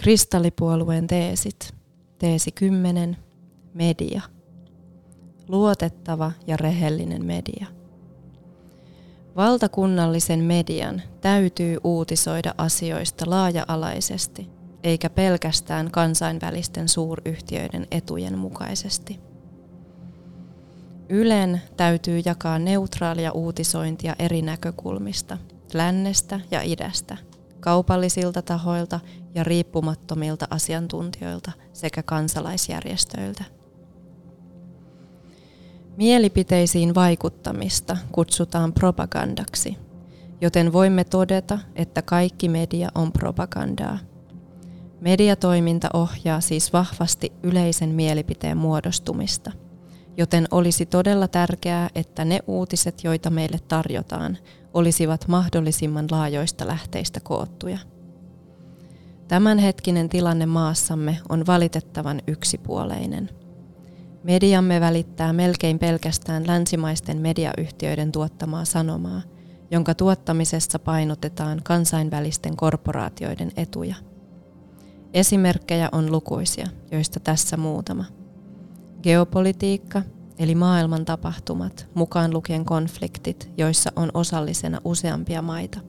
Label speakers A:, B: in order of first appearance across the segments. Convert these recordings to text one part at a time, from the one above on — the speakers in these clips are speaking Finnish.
A: Kristallipuolueen teesit. Teesi 10. Media. Luotettava ja rehellinen media. Valtakunnallisen median täytyy uutisoida asioista laaja-alaisesti, eikä pelkästään kansainvälisten suuryhtiöiden etujen mukaisesti. Ylen täytyy jakaa neutraalia uutisointia eri näkökulmista, lännestä ja idästä, kaupallisilta tahoilta ja riippumattomilta asiantuntijoilta sekä kansalaisjärjestöiltä. Mielipiteisiin vaikuttamista kutsutaan propagandaksi, joten voimme todeta, että kaikki media on propagandaa. Mediatoiminta ohjaa siis vahvasti yleisen mielipiteen muodostumista, joten olisi todella tärkeää, että ne uutiset, joita meille tarjotaan, olisivat mahdollisimman laajoista lähteistä koottuja. Tämänhetkinen tilanne maassamme on valitettavan yksipuoleinen – Mediamme välittää melkein pelkästään länsimaisten mediayhtiöiden tuottamaa sanomaa, jonka tuottamisessa painotetaan kansainvälisten korporaatioiden etuja. Esimerkkejä on lukuisia, joista tässä muutama. Geopolitiikka, eli maailman tapahtumat, mukaan lukien konfliktit, joissa on osallisena useampia maita.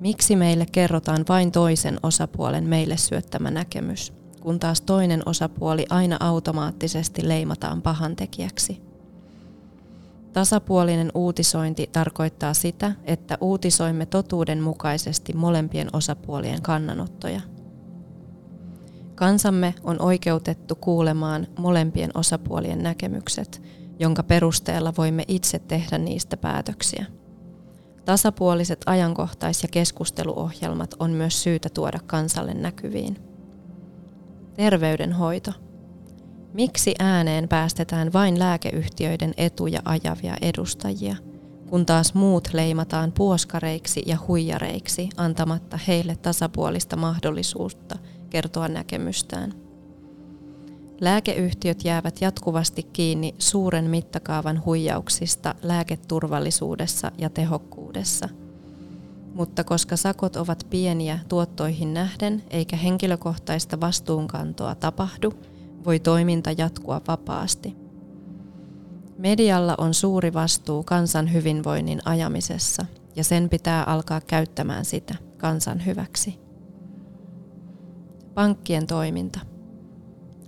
A: Miksi meille kerrotaan vain toisen osapuolen meille syöttämä näkemys, kun taas toinen osapuoli aina automaattisesti leimataan pahantekijäksi. Tasapuolinen uutisointi tarkoittaa sitä, että uutisoimme totuuden mukaisesti molempien osapuolien kannanottoja. Kansamme on oikeutettu kuulemaan molempien osapuolien näkemykset, jonka perusteella voimme itse tehdä niistä päätöksiä. Tasapuoliset ajankohtais- ja keskusteluohjelmat on myös syytä tuoda kansalle näkyviin. Terveydenhoito. Miksi ääneen päästetään vain lääkeyhtiöiden etuja ajavia edustajia, kun taas muut leimataan puoskareiksi ja huijareiksi antamatta heille tasapuolista mahdollisuutta kertoa näkemystään? Lääkeyhtiöt jäävät jatkuvasti kiinni suuren mittakaavan huijauksista lääketurvallisuudessa ja tehokkuudessa – mutta koska sakot ovat pieniä tuottoihin nähden eikä henkilökohtaista vastuunkantoa tapahdu, voi toiminta jatkua vapaasti. Medialla on suuri vastuu kansan hyvinvoinnin ajamisessa ja sen pitää alkaa käyttämään sitä kansan hyväksi. Pankkien toiminta.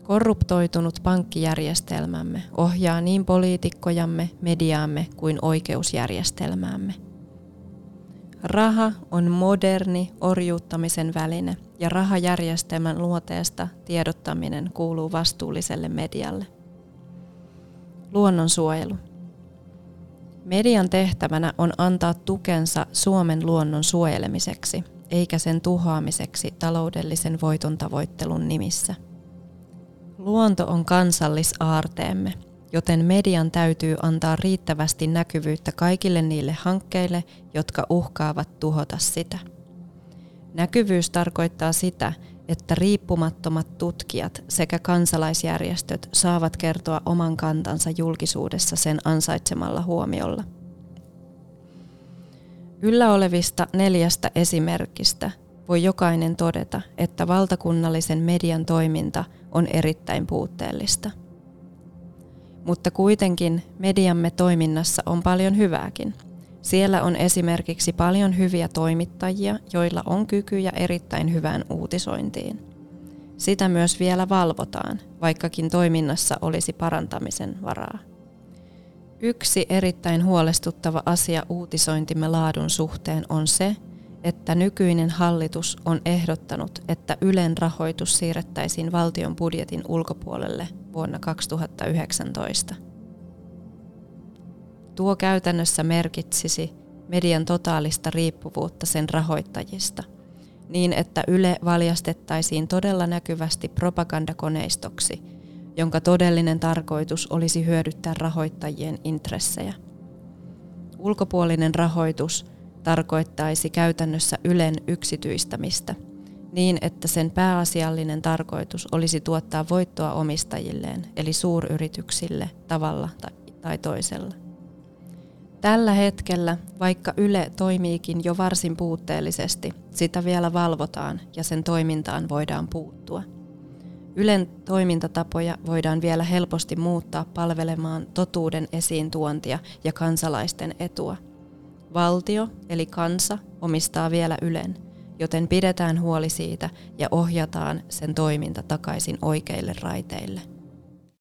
A: Korruptoitunut pankkijärjestelmämme ohjaa niin poliitikkojamme, mediaamme kuin oikeusjärjestelmäämme – Raha on moderni orjuuttamisen väline ja rahajärjestelmän luoteesta tiedottaminen kuuluu vastuulliselle medialle. Luonnonsuojelu. Median tehtävänä on antaa tukensa Suomen luonnon suojelemiseksi, eikä sen tuhoamiseksi taloudellisen voiton tavoittelun nimissä. Luonto on kansallisaarteemme – joten median täytyy antaa riittävästi näkyvyyttä kaikille niille hankkeille, jotka uhkaavat tuhota sitä. Näkyvyys tarkoittaa sitä, että riippumattomat tutkijat sekä kansalaisjärjestöt saavat kertoa oman kantansa julkisuudessa sen ansaitsemalla huomiolla. Yllä olevista neljästä esimerkistä voi jokainen todeta, että valtakunnallisen median toiminta on erittäin puutteellista – mutta kuitenkin mediamme toiminnassa on paljon hyvääkin. Siellä on esimerkiksi paljon hyviä toimittajia, joilla on kykyjä erittäin hyvään uutisointiin. Sitä myös vielä valvotaan, vaikkakin toiminnassa olisi parantamisen varaa. Yksi erittäin huolestuttava asia uutisointimme laadun suhteen on se, että nykyinen hallitus on ehdottanut, että Ylen rahoitus siirrettäisiin valtion budjetin ulkopuolelle vuonna 2019. Tuo käytännössä merkitsisi median totaalista riippuvuutta sen rahoittajista, niin että Yle valjastettaisiin todella näkyvästi propagandakoneistoksi, jonka todellinen tarkoitus olisi hyödyttää rahoittajien intressejä. Ulkopuolinen rahoitus – tarkoittaisi käytännössä Ylen yksityistämistä niin, että sen pääasiallinen tarkoitus olisi tuottaa voittoa omistajilleen, eli suuryrityksille tavalla tai toisella. Tällä hetkellä, vaikka Yle toimiikin jo varsin puutteellisesti, sitä vielä valvotaan ja sen toimintaan voidaan puuttua. Ylen toimintatapoja voidaan vielä helposti muuttaa palvelemaan totuuden esiin tuontia ja kansalaisten etua. Valtio, eli kansa, omistaa vielä Ylen, joten pidetään huoli siitä ja ohjataan sen toiminta takaisin oikeille raiteille.